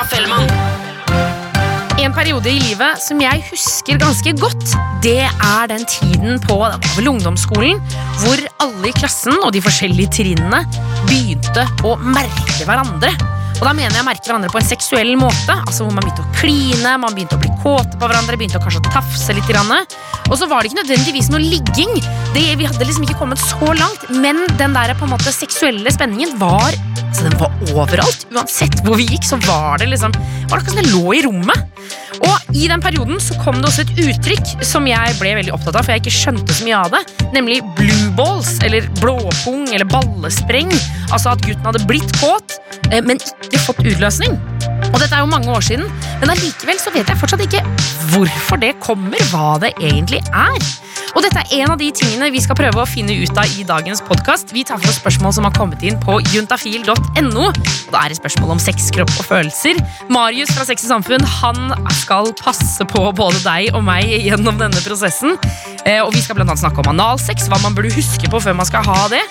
Tuva Fellmann. En periode i livet som jeg husker ganske godt, det er den tiden på vel ungdomsskolen hvor alle i klassen og de forskjellige trinnene begynte å merke hverandre. Og da mener jeg merke hverandre på en seksuell måte. Altså hvor Man begynte å kline, man begynte å bli kåte på hverandre, begynte å kanskje å tafse litt. Og så var det ikke nødvendigvis noe ligging. Det, vi hadde liksom ikke kommet så langt, men den der på en måte seksuelle spenningen var altså den var overalt. Uansett hvor vi gikk, så var det liksom var det akkurat som det lå i rommet. Og i den perioden så kom det også et uttrykk som jeg ble veldig opptatt av, for jeg ikke skjønte så mye av det, nemlig blue balls, eller blåpung, eller ballespreng. Altså at gutten hadde blitt kåt, eh, men ikke fått utløsning. Og dette er jo mange år siden, men allikevel så vet jeg fortsatt ikke hvorfor det kommer, hva det egentlig er. Og dette er en av de tingene vi skal prøve å finne ut av i dagens podkast. Vi tar for oss spørsmål som har kommet inn på juntafil.no. Da er det spørsmål om sex, kropp og følelser. Marius fra Sex og Samfunn han skal passe på både deg og meg gjennom denne prosessen. Eh, Og vi skal blant annet snakke om analsex, hva man burde huske på før man skal ha det.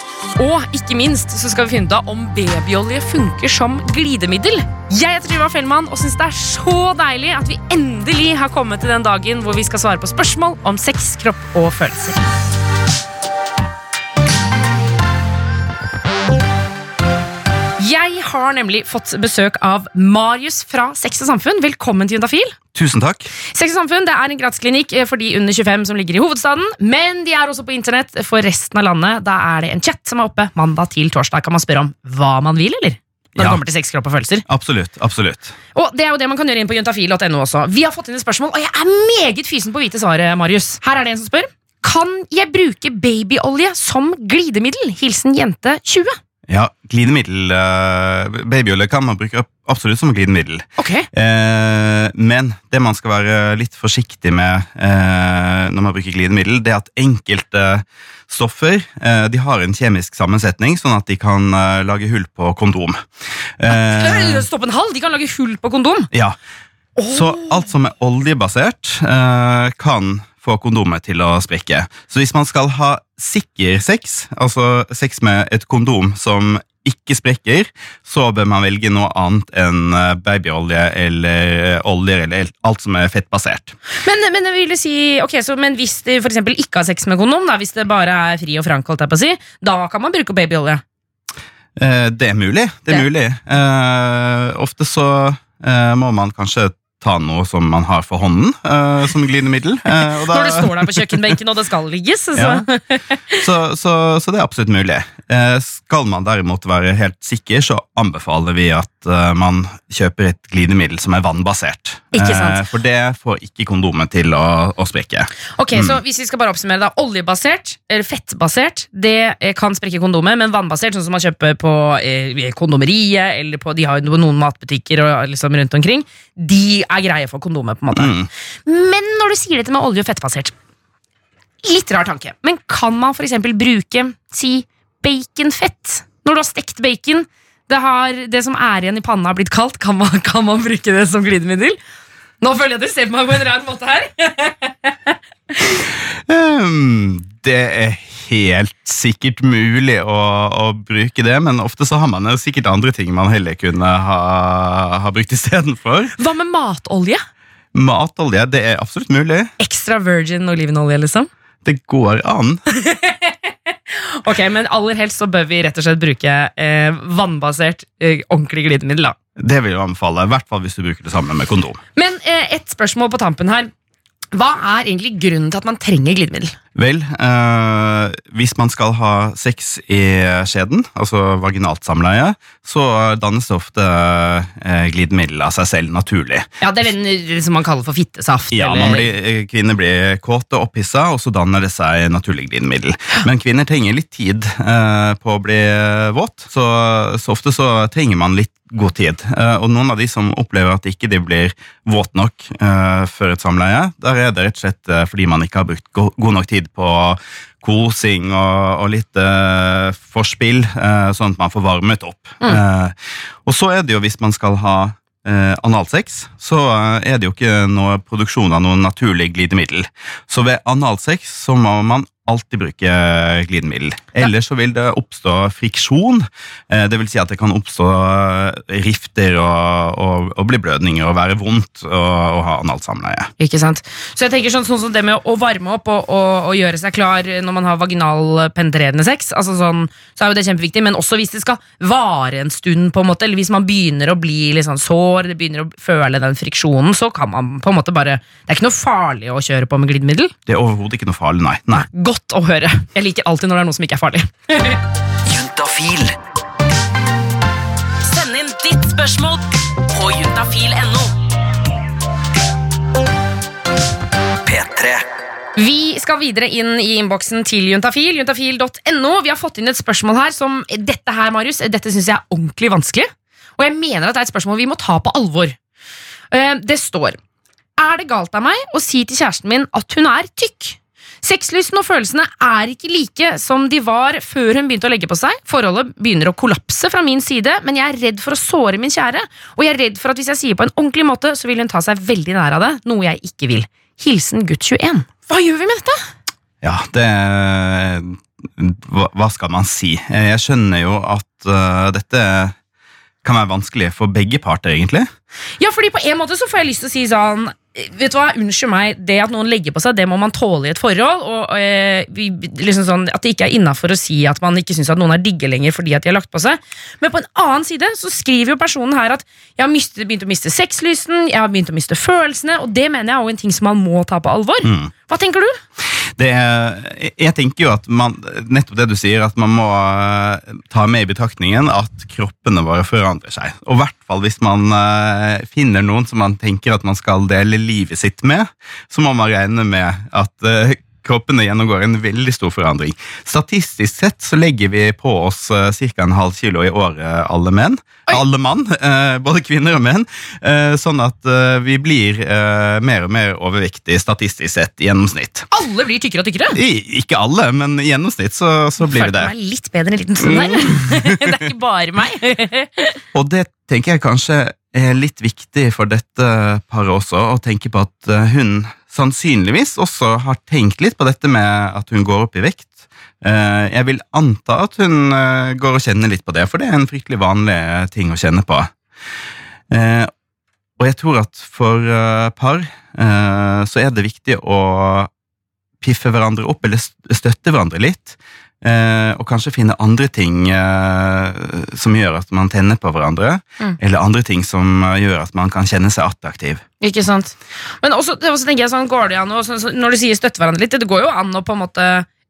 Og ikke minst så skal vi finne ut av om babyolje funker som glidemiddel. Jeg heter Tuva Fellmann og syns det er så deilig at vi endelig har kommet til den dagen hvor vi skal svare på spørsmål om sex, kropp og følelser. Jeg har nemlig fått besøk av Marius fra Sex og Samfunn. Velkommen til Juntafil. Tusen takk. Sex og Samfunn det er en gratisklinikk for de under 25 som ligger i hovedstaden, men de er også på internett for resten av landet. Da er det en chat som er oppe mandag til torsdag. Kan man spørre om hva man vil, eller? Når det kommer til sex, kropp og følelser. Absolutt. absolutt. Og det er jo det man kan gjøre inn på juntafil.no også. Vi har fått inn et spørsmål, og jeg er meget fysen på å vite svaret, Marius. Her er det en som spør. Kan jeg bruke babyolje som glidemiddel? Hilsen jente 20. Ja, glidemiddel uh, Babyolje kan man bruke absolutt som glidemiddel. Ok. Uh, men det man skal være litt forsiktig med uh, når man bruker glidemiddel, det er at enkelte stoffer de har en kjemisk sammensetning, sånn at de kan lage hull på kondom. Stopp en halv! de kan lage hull på kondom. ja. Så alt som er oljebasert, kan få kondomet til å sprekke. Så hvis man skal ha sikker sex, altså sex med et kondom som ikke sprekker, så bør man velge noe annet enn eh, babyolje eller oljer eller alt som er fettbasert. Men, men si, okay, så, men hvis for eksempel ikke har sex med kondom, da, hvis det bare er fri og frank, si, da kan man bruke babyolje. Eh, Det er mulig. Det er Det- mulig. Eh, ofte så eh, må man kanskje ta noe som man har for hånden, uh, som glidemiddel. Uh, og da- Når det står der på kjøkkenbenken og det skal ligges. Så. Ja. Så, så, så det er absolutt mulig. Uh, skal man derimot være helt sikker, så anbefaler vi at man kjøper et glidemiddel som er vannbasert. Ikke sant. Eh, for det får ikke kondomet til å, å sprekke. Ok, så hvis vi skal bare oppsummere da Oljebasert, eller fettbasert Det eh, kan sprekke kondomet Men vannbasert, sånn som man kjøper på eh, kondomeriet Eller på, de har jo noen matbutikker og liksom rundt omkring De er greie for kondomet på en måte Mm. Men når du sier dette med olje- og fettbasert Litt rar tanke Men kan man for eksempel bruke Si baconfett Når du har stekt bacon det, har, det som er igjen i panna har blitt kaldt Kan man, kan man bruke det som glidemiddel? Nå føler jeg at du ser på meg på en rar måte her um, det er helt sikkert mulig å, å bruke det, men ofte så har man sikkert andre ting man heller kunne ha, ha brukt istedenfor. Hva med matolje? Matolje, det er absolutt mulig. Ekstra virgin olivenolje, liksom? Det går an. Ok, Men aller helst så bør vi rett og slett bruke eh, vannbasert, eh, ordentlig glidemiddel. da. Det vil jeg anbefale, i hvert fall hvis du bruker det sammen med kondom. Men eh, et spørsmål på tampen her. Hva er egentlig grunnen til at man trenger glidemiddel? Vel, eh, hvis man skal ha sex i skjeden, altså vaginalt samleie, så dannes det ofte eh, glidemiddel av seg selv naturlig. Ja, Det er den som man kaller for fittesaft. Ja, blir, eh, Kvinner blir kåte og opphissa, og så danner det seg naturlig glidemiddel. Men kvinner trenger litt tid eh, på å bli våt, så, så ofte så trenger man litt god tid. Eh, og noen av de som opplever at ikke de blir våt nok eh, før et samleie, der er det rett og slett fordi man ikke har brukt god nok tid på kosing og, og litt uh, forspill, uh, sånn at man får varmet opp. Eh, og så er det jo hvis man skal ha uh, analsex, så er det jo ikke noe produksjon av noe naturlig glidemiddel. Så ved analsex så må man alltid bruke glidemiddel. Ellers så vil det oppstå friksjon. Eh, Det vil si at det kan oppstå eh, rifter og, og, og bli blødninger og være vondt og, og ha analsamleie. Ikke sant? Så jeg tenker sånn, sånn som det med å varme opp og, og gjøre seg klar når man har vaginal penetrerende sex, altså sånn, så er jo det kjempeviktig, men også hvis det skal vare en stund, på en måte, eller hvis man begynner å bli litt sånn sår, det begynner å føle den friksjonen, så kan man på en måte bare Det er ikke noe farlig å kjøre på med glidemiddel. Det er overhodet ikke noe farlig, nei. nei. Godt å høre. Jeg liker alltid når det er noe som ikke er farlig. Juntafil. Send inn ditt spørsmål på juntafil.no. P3. Vi skal videre inn i innboksen til Juntafil, juntafil.no. Vi har fått inn et spørsmål her som Dette her, Marius, dette syns jeg er ordentlig vanskelig. Og jeg mener at det er et spørsmål vi må ta på alvor. Eh, Det står Er det galt av meg å si til kjæresten min at hun er tykk? Sexlysten og følelsene er ikke like som de var før hun begynte å legge på seg. Forholdet begynner å kollapse fra min side, men jeg er redd for å såre min kjære. Og jeg er redd for at hvis jeg sier på en ordentlig måte, så vil hun ta seg veldig nær av det, noe jeg ikke vil. Hilsen gutt 21. Hva gjør vi med dette? Ja, det hva, hva skal man si? Eh, Jeg skjønner jo at uh, dette kan være vanskelig for begge parter, egentlig. Ja, fordi på en måte så får jeg lyst til å si sånn Vet du hva, Unnskyld meg, det at noen legger på seg, det må man tåle i et forhold. Og eh, vi, liksom sånn, At det ikke er innafor å si at man ikke syns noen er digge lenger fordi at de har lagt på seg. Men på en annen side så skriver jo personen her at jeg har mistet, begynt å miste sexlysten, jeg har begynt å miste følelsene, og det mener jeg er jo en ting som man må ta på alvor. Hva tenker du? Er, jeg tenker jo at man, nettopp det du sier, at man må eh, ta med i betraktningen at kroppene våre forandrer seg. Og i hvert fall hvis man eh, finner noen som man tenker at man skal dele livet sitt med, så må man regne med at eh, kroppene gjennomgår en veldig stor forandring. Statistisk sett så legger vi på oss uh, ca. en halv kilo i året, alle menn. Alle mann, eh, både kvinner og menn. eh, sånn at eh, vi blir eh, mer og mer overvektige statistisk sett i gjennomsnitt. Alle blir tykkere og tykkere. I, ikke alle, men i gjennomsnitt så, så blir vi Følte det. meg litt bedre en liten stund der. det er ikke bare meg. Og det tenker jeg kanskje er litt viktig for dette paret også, å tenke på at eh, hun sannsynligvis også har tenkt litt på dette med at hun går opp i vekt. Eh, Jeg vil anta at hun eh, går og kjenner litt på det, for det er en fryktelig vanlig ting å kjenne på. Eh, Og jeg tror at for eh, par eh, så er det viktig å piffe hverandre opp, eller støtte hverandre litt. Eh, og kanskje finne andre ting eh, som gjør at man tenner på hverandre. Mm. Eller andre ting som gjør at man kan kjenne seg attraktiv. Ikke sant? Men også, også tenker jeg sånn, går det an å, sånn, Når du sier støtte hverandre litt, det går jo an å på en måte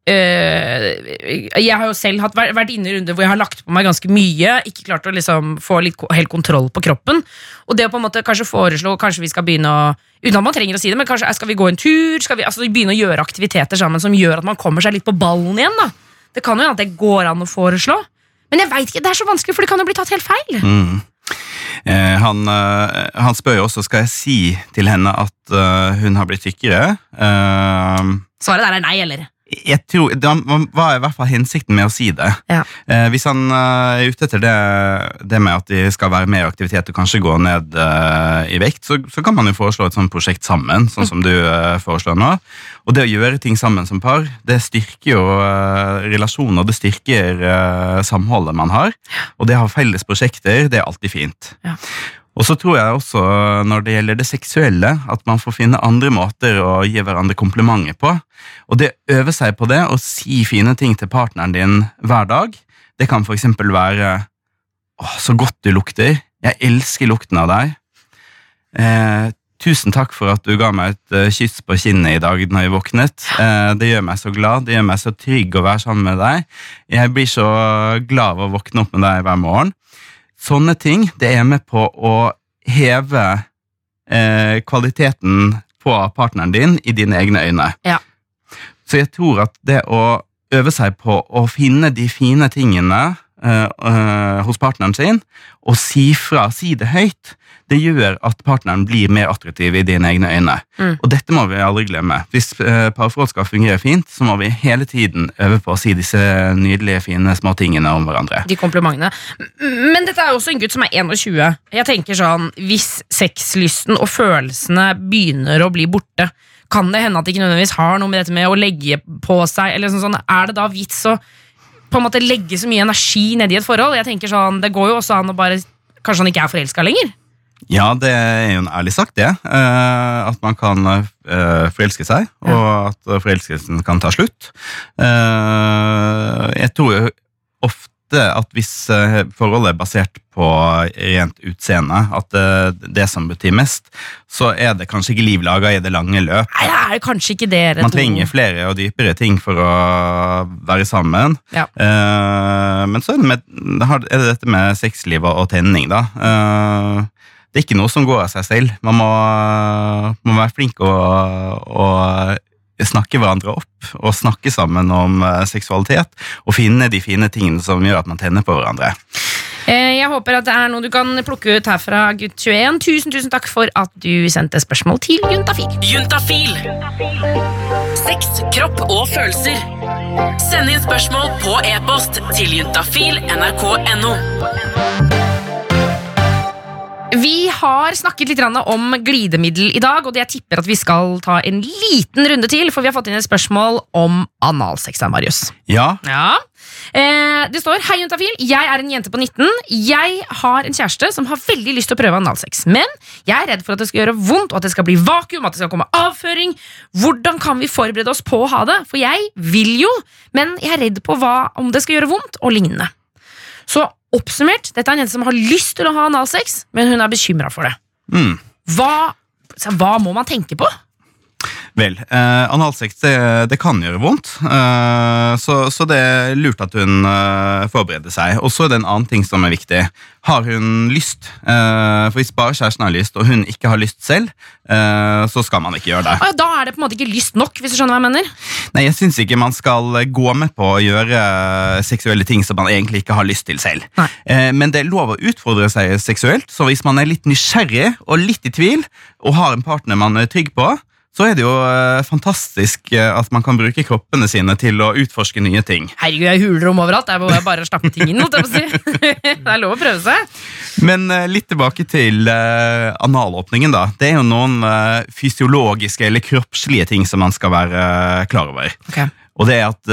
øh, Jeg har jo selv hatt, vært vært inne i runder hvor jeg har lagt på meg ganske mye, ikke klart å liksom få litt helt kontroll på kroppen. Og det å på en måte kanskje foreslå Kanskje vi skal begynne å Uten at man trenger å si det, men kanskje eh, skal vi gå en tur? Skal vi altså, begynne å gjøre aktiviteter sammen som gjør at man kommer seg litt på ballen igjen? da Det kan jo hende at det går an å foreslå. Men jeg vet ikke, det er så vanskelig, for det kan jo bli tatt helt feil. Mm. Eh, han, eh, han spør jo også skal jeg si til henne at eh, hun har blitt tykkere. Eh, Svaret der er nei, eller? Jeg tror, det var i hvert fall hensikten med å si det. Ja. Eh, hvis han eh, er ute etter det, det med at de skal være mer i aktivitet og kanskje gå ned eh, i vekt, så, så kan man jo foreslå et sånt prosjekt sammen, sånn som du eh, foreslår nå. Og det å gjøre ting sammen som par, det styrker jo uh, relasjoner, det styrker eh, samholdet man har. Og det å ha felles prosjekter, det er alltid fint. Ja. Og så tror jeg også, når det gjelder det seksuelle, at man får finne andre måter å gi hverandre komplimenter på. Og det øve seg på det, og si fine ting til partneren din hver dag, det kan eksempel være Åh, så godt du lukter. Jeg elsker lukten av deg. Eh, tusen takk for at du ga meg et eh, kyss på kinnet i dag når jeg våknet. Eh, det gjør meg så glad, det gjør meg så trygg å være sammen med deg. Jeg blir så glad av å våkne opp med deg hver morgen. Sånne ting det er med på å heve eh, kvaliteten på partneren din i dine egne øyne. Ja. Så jeg tror at det å øve seg på å finne de fine tingene hos partneren sin, og si fra, si det høyt, det gjør at partneren blir mer attraktiv i dine egne øyne. Mm. Og dette må vi aldri glemme. Hvis eh, parforhold skal fungere fint, så må vi hele tiden øve på å si disse nydelige, fine småtingene om hverandre. De komplimentene. Men dette er også en gutt som er 21. Jeg tenker sånn, Hvis sexlysten og følelsene begynner å bli borte, kan det hende at de ikke nødvendigvis har noe med dette med å legge på seg eller sånn, sånn, Er det da vits å på en måte legge så mye energi nedi et forhold? Jeg tenker sånn, Det går jo også an å bare Kanskje han ikke er forelska lenger? Ja, det er jo en ærlig sagt, det. Uh, at man kan uh, forelske seg, og at forelskelsen kan ta slutt. Uh, jeg tror jo ofte at hvis eh, forholdet er basert på rent utseende, at det, det som betyr mest, så er det kanskje ikke liv laga i det lange løp. Nei, det er kanskje ikke det. Man trenger flere og dypere ting for å være sammen. Ja. Eh, men så er det, med, er det dette med sexliv og og tenning, da. Eh, det er ikke noe som går av seg selv. Man må, må være flink og, å snakke hverandre opp og snakke sammen om eh, seksualitet. Og finne de fine tingene som gjør at man tenner på hverandre. Eh, Jeg håper at det er noe du kan plukke ut herfra, gutt 21. Tusen, tusen takk for at du sendte spørsmål til Juntafil. Juntafil. Sex, kropp og følelser. Send inn spørsmål på e-post til juntafil nrk.no. Vi har snakket litt om glidemiddel i dag, og jeg tipper at vi skal ta en liten runde til, for vi har fått inn et spørsmål om analsex. Marius. Ja, Ja. Eh, det står Hei, Juntafil. Jeg er en jente på 19. Jeg har en kjæreste som har veldig lyst til å prøve analsex. Men jeg er redd for at det skal gjøre vondt, og at det skal bli vakuum, at det skal komme avføring. Hvordan kan vi forberede oss på å ha det? For jeg vil jo, men jeg er redd på hva, om det skal gjøre vondt, og lignende. Så oppsummert, dette er en jente som har lyst til å ha analsex, men hun er bekymra for det. mm. Hva, hva må man tenke på? Vel, eh, analsex det, det kan gjøre vondt, eh, så, så det er lurt at hun eh, forbereder seg. Og så er det en annen ting som er viktig. Har hun lyst? Eh, for hvis bare kjæresten har lyst, og hun ikke har lyst selv, eh, så skal man ikke gjøre det. Ah, Da er det på en måte ikke lyst nok, hvis du skjønner hva jeg mener. Nei, Jeg syns ikke man skal gå med på å gjøre seksuelle ting som man egentlig ikke har lyst til selv. Eh, Men det er lov å utfordre seg seksuelt, så hvis man er litt nysgjerrig og litt i tvil, og har en partner man er trygg på, så er det jo eh, fantastisk eh, at man kan bruke kroppene sine til å utforske nye ting. Herregud, jeg huler om overalt. Jeg må bare- bare slappe ting inn. si. Det er lov å prøve seg. Men eh, litt tilbake til analåpningen, da. Det er jo noen fysiologiske eller kroppslige ting som man skal være klar over. Og det er at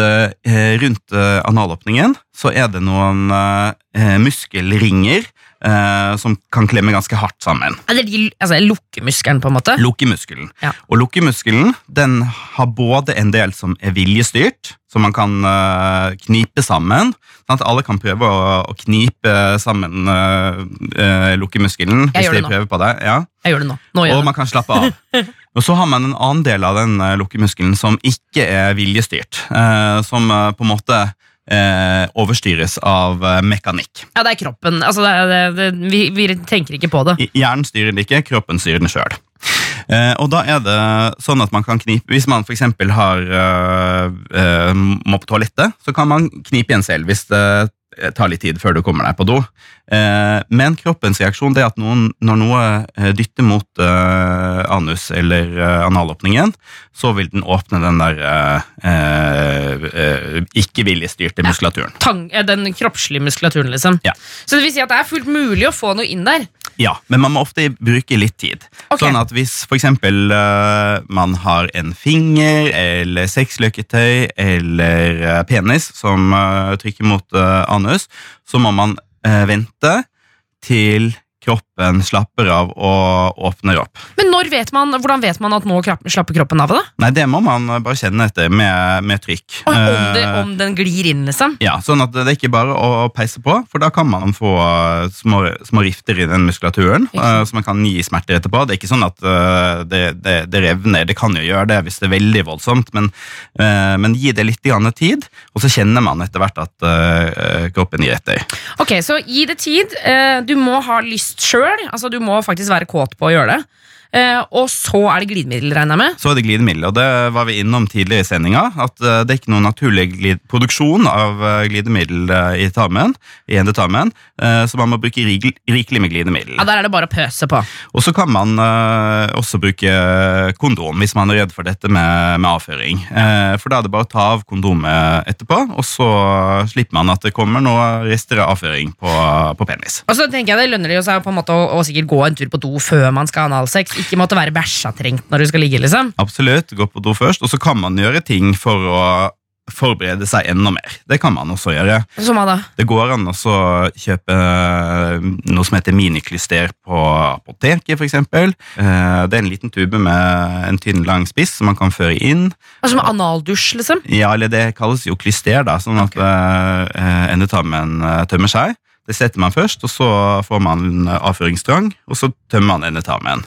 rundt analåpningen så er det noen muskelringer eh, som kan klemme ganske hardt sammen. De, altså, lukkemuskelen, på en måte? Lukkemuskelen. Ja. Og lukkemuskelen den har både en del som er viljestyrt, som man kan eh, knipe sammen. Sånn at alle kan prøve å, å knipe sammen eh, eh, lukkemuskelen. Jeg hvis de nå. prøver på det. Ja. Jeg gjør det nå. nå gjør Og det. man kan slappe av. Og så har man en annen del av den lukkemuskelen som ikke er viljestyrt. eh, som på en måte eh, overstyres av eh, mekanikk. Ja, det er kroppen. Altså, det, er- det, det, vi, vi tenker ikke på det. Hjernen styrer den ikke, kroppen styrer den sjøl. Eh, og da er det sånn at man kan knipe Hvis man f.eks. har øh, eh, må på toalettet, så kan man knipe igjen selv hvis det tar litt tid før du kommer deg på do. Eh, men kroppens reaksjon det er at noen, når noe eh, dytter mot eh, anus eller eh, analåpningen, så vil den åpne den der eh, eh, ikke-viljestyrte muskulaturen. Tang, eh, den kroppslige muskulaturen, liksom. Ja. Så det vil si at det er fullt mulig å få noe inn der. Ja, men man må ofte bruke litt tid. Okay. Sånn at hvis for eksempel uh, man har en finger eller sexløketøy eller uh, penis som uh, trykker mot anus, så må man vente til kroppen slapper av og åpner opp. Men når vet man, hvordan vet man at nå slapper kroppen av da? Nei, det må man bare kjenne etter med, med trykk. Og om, det, Eh, om den glir inn, liksom? Ja, sånn at det er ikke bare å peise på, for da kan man få eh, små, små rifter i den muskulaturen, eh, så man kan gi smerter etterpå. Det er ikke sånn at det, det, det revner, det kan jo gjøre det hvis det er veldig voldsomt, men, men gi det litt grann tid, og så kjenner man etter hvert at kroppen gir etter. Ok, så gi det tid. Du må ha lyst sjøl. Altså, du må faktisk være kåt på å gjøre det. Eh, Og så er det glidemiddel, regner jeg med. Så er det glidemiddel, og det var vi innom tidligere i sendinga. At eh, det er ikke noen naturlig glid produksjon av eh, glidemiddel i tarmen, i endetarmen, så man må bruke rikelig med glidemiddel. Ja, Der er det bare å pøse på. Og så kan man også bruke kondom hvis man er redd for dette med, med avføring. For da er det bare å ta av kondomet etterpå, og så slipper man at det kommer noe rester av avføring på, på penis. Og så tenker jeg Det lønner det jo seg på en måte å, å sikkert gå en tur på do før man skal ha analsex. Ikke måtte være bæsjatrengt når du skal ligge. liksom Absolutt, gå på do først, og så kan man gjøre ting for å forberede seg enda mer. Det kan man også gjøre. Som hva da? Det går an å kjøpe eh, noe som heter miniklyster på apoteket, f.eks. Det er en liten tube med en tynn, lang spiss som man kan føre inn. Altså Som analdusj, liksom? Ja, eller det kalles jo klyster, da, sånn at okay. endetarmen eh, tømmer seg. Det setter man først, og så får man avføringstrang, og så tømmer man endetarmen.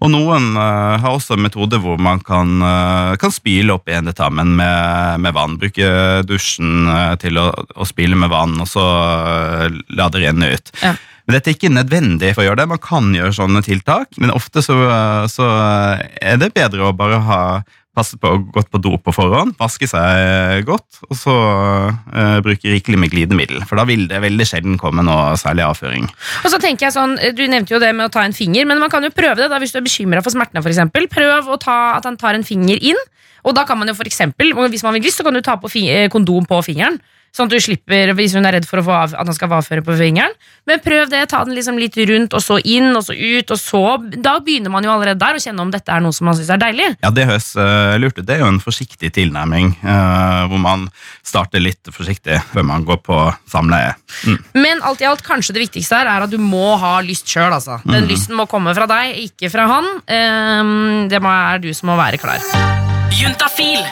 Og noen uh, har også en metode hvor man kan, uh, kan spyle opp endetarmen med, med vann. Bruke dusjen uh, til å, å spyle med vann, og så la det renne ut. Ja. Men dette er ikke nødvendig for å gjøre det. Man kan gjøre sånne tiltak, men ofte så, så er det bedre å bare ha passet på å gått på do på forhånd, vaske seg godt, og så eh, bruke rikelig med glidemiddel. For da vil det veldig sjelden komme noe særlig avføring. Og så tenker jeg sånn, Du nevnte jo det med å ta en finger, men man kan jo prøve det da hvis du er bekymra for smertene. For eksempel. Prøv å ta, at han tar en finger inn. Og da kan man jo for eksempel, Hvis man vil lyst, så kan du ta på eh, kondom på fingeren. Sånn at du slipper, hvis hun er redd for å få av, at han skal avføre på fingeren. Men prøv det, ta den liksom litt rundt, og så inn, og så ut, og så Da begynner man jo allerede der å kjenne om dette er noe som man syns er deilig. Ja, Det høres uh, lurt ut. Det er jo en forsiktig tilnærming, uh, hvor man starter litt forsiktig før man går på samleie. Mm. Men alt i alt, kanskje det viktigste her er at du må ha lyst sjøl. Altså. Den lysten må komme fra deg, ikke fra han. Ehm, det må, er du som må være klar. Juntafil.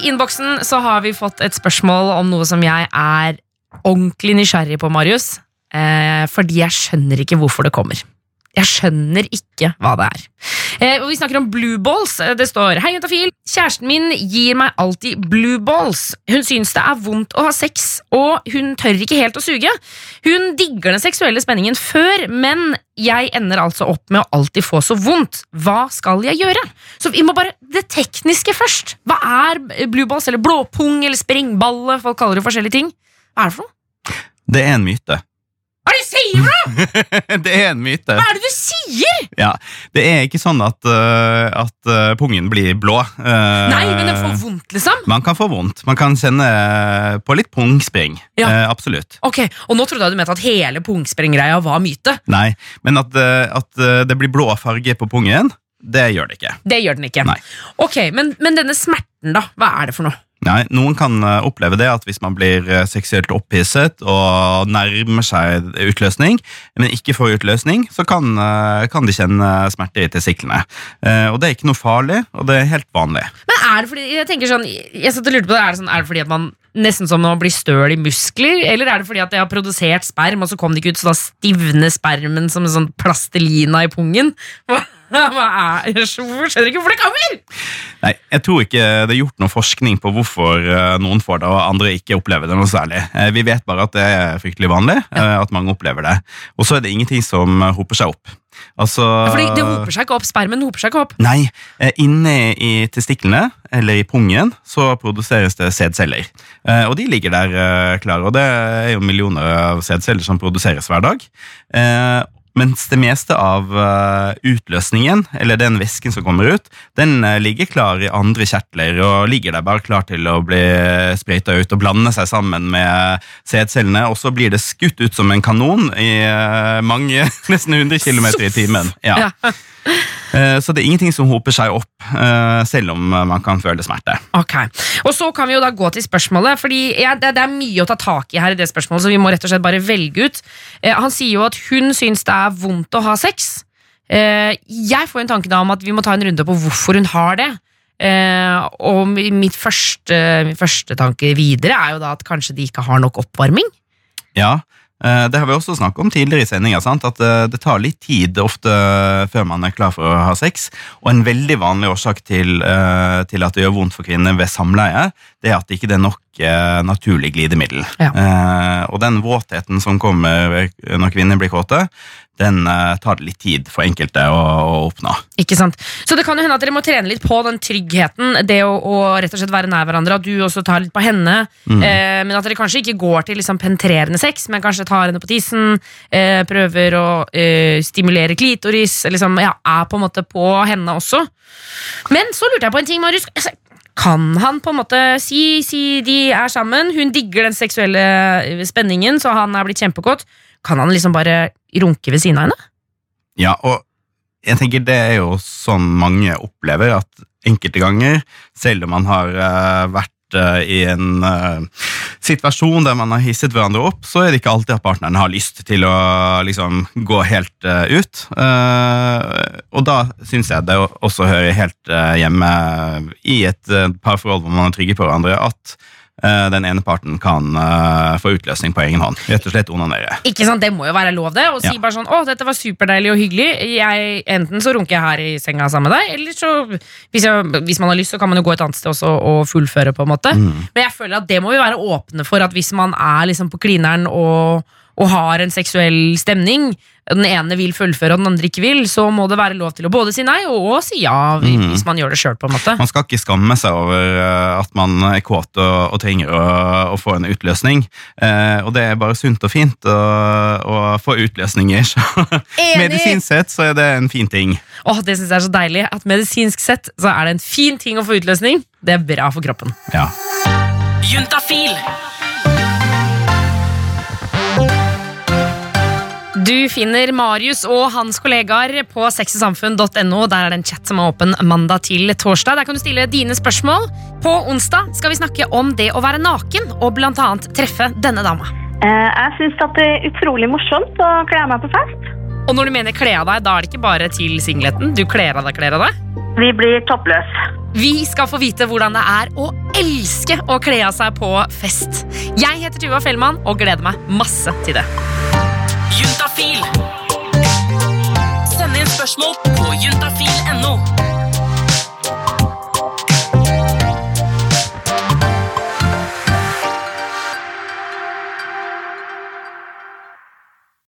I innboksen så har vi fått et spørsmål om noe som jeg er ordentlig nysgjerrig på, Marius. Eh, fordi jeg skjønner ikke hvorfor det kommer. Jeg skjønner ikke hva det er. Eh, vi snakker om blue balls. Eh, Det står Hei, Juntafil. Kjæresten min gir meg alltid blue balls. Hun syns det er vondt å ha sex, og hun tør ikke helt å suge. Hun digger den seksuelle spenningen før, men jeg ender altså opp med å alltid få så vondt. Hva skal jeg gjøre? Så vi må bare Det tekniske først. Hva er blue balls, eller blåpung, eller springballe? Folk kaller det forskjellige ting. Hva er det for noe? Det er en myte. Er du sier noe?! det er en myte. Hva er det du sier?! Ja, Det er ikke sånn at, uh, at uh, pungen blir blå. Uh, Nei, men den får vondt, liksom. Man kan få vondt. Man kan kjenne på litt pungspring. Ja. Absolutt. Ok, Og nå trodde jeg du mente at hele pungsprengreia var myte. Nei, men at, at det blir blå farge på pungen, det gjør det ikke. Det gjør den ikke. Nei. Ok, men, men denne smerten, da? Hva er det for noe? Nei, Noen kan eh, oppleve det at hvis man blir eh, seksuelt opphisset og nærmer seg utløsning, men ikke får utløsning, så kan, eh, kan de kjenne smerte i testiklene. Og det er ikke noe farlig, og det er helt vanlig. Men er det fordi jeg tenker sånn, jeg satt og lurte på det, er det, sånn, er det fordi at man nesten som når man blir støl i muskler, eller er det fordi at jeg har produsert sperm, og så kom det ikke ut, så da stivner spermen som en sånn plastelina i pungen? Jeg skjønner ikke hvorfor det kommer! Nei, Jeg tror ikke det er gjort noe forskning på hvorfor eh, noen får det, og andre ikke opplever det noe særlig. Eh, Vi vet bare at det er fryktelig vanlig, ja. at mange opplever det. Og så er det ingenting som eh, hoper seg opp. Altså, Fordi det hoper seg ikke opp, spermen hoper seg ikke opp. Nei, eh, inne i testiklene, eller i pungen, så produseres det sædceller. Eh, Og de ligger der eh, klare, og det er jo millioner av sædceller som produseres hver dag. Mens det meste av eh, utløsningen, eller den væsken som kommer ut, den eh, ligger klar i andre kjertler og ligger der bare klar til å bli sprøyta ut og blande seg sammen med sædcellene, og så blir det skutt ut som en kanon i eh, mange, nesten 100 km i timen. Ja. Eh, Så det er ingenting som hoper seg opp, eh, selv om eh, man kan føle smerte. Ok, og Så kan vi jo da gå til spørsmålet, Fordi det, er mye å ta tak i her. i det spørsmålet Så vi må rett og slett bare velge ut. Han sier jo at hun syns det er vondt å ha sex. Jeg får en tanke da om at vi må ta en runde på hvorfor hun har det. Og mitt første, min første tanke videre er jo da at kanskje de ikke har nok oppvarming. Ja, det har vi også snakket om tidligere i sendinger, sant? at eh, det tar litt tid ofte før man er klar for å ha sex. Og en veldig vanlig årsak til, eh, til at det gjør vondt for kvinner ved samleie, det er at det ikke er nok eh, naturlig glidemiddel. Ja. Eh, Og den våtheten som kommer når kvinner blir kåte, den eh, tar det litt tid for enkelte å, å oppnå. Ikke sant? Så det kan jo hende at dere må trene litt på den tryggheten, det å, å rett og slett være nær hverandre, at du også tar litt på henne, eh, men at dere kanskje ikke går til liksom penetrerende sex, men kanskje tar henne på tissen, eh, prøver å eh, stimulere klitoris, liksom, ja, er på en måte på henne også. Men så lurte jeg på en ting, Marius. Altså, Kan han på en måte si, si de er sammen, hun digger den seksuelle spenningen, så han er blitt kjempekåt. kan han liksom bare runke ved siden av henne? Ja, og jeg tenker det er jo sånn mange opplever, at enkelte ganger, selv om man har eh, vært eh, i en eh, situasjon der man har hisset hverandre opp, så er det ikke alltid at partneren har lyst til å liksom gå helt ut. Og da syns jeg det også hører helt hjemme i et parforhold hvor man er trygge på hverandre, at den ene parten kan eh, få utløsning på egen hånd. Rett og slett onanere. Ikke sant, Det må jo være lov, det. Å si Ja. bare sånn 'Å, dette var superdeilig og hyggelig'. Jeg, enten så runker jeg her i senga sammen med deg, eller så hvis, jeg, hvis man har lyst, så kan man jo gå et annet sted også og fullføre, på en måte. Mm. Men jeg føler at det må vi være åpne for, at hvis man er liksom på klineren og, og har en seksuell stemning, den ene vil fullføre og den andre ikke vil, så må det være lov til å både si nei og, og si ja, Mm. hvis man gjør det selv, på en måte. Man skal ikke skamme seg over eh, at man er kåt og, og trenger å, å få en utløsning. Eh, og det er bare sunt og fint å, å få utløsninger. Så medisinsk sett så er det en fin ting. Åh, det synes jeg er så deilig at medisinsk sett så er det en fin ting å få utløsning. Det er bra for kroppen. Ja. Juntafil. Du finner Marius og hans kollegaer på sexysamfunn.no. Der er det en chat som er åpen mandag til torsdag. Der kan du stille dine spørsmål. På onsdag skal vi snakke om det å være naken og annet treffe denne dama. Eh, Jeg syns det er utrolig morsomt å kle meg på fest. Og når du mener kle av deg, da er det ikke bare til singleten. Du kler av deg, kler av deg. Vi blir toppløse. Vi skal få vite hvordan det er å elske å kle av seg på fest. Jeg heter Tuva Fellmann og gleder meg masse til det. Juntafil. Send inn spørsmål på juntafil.no.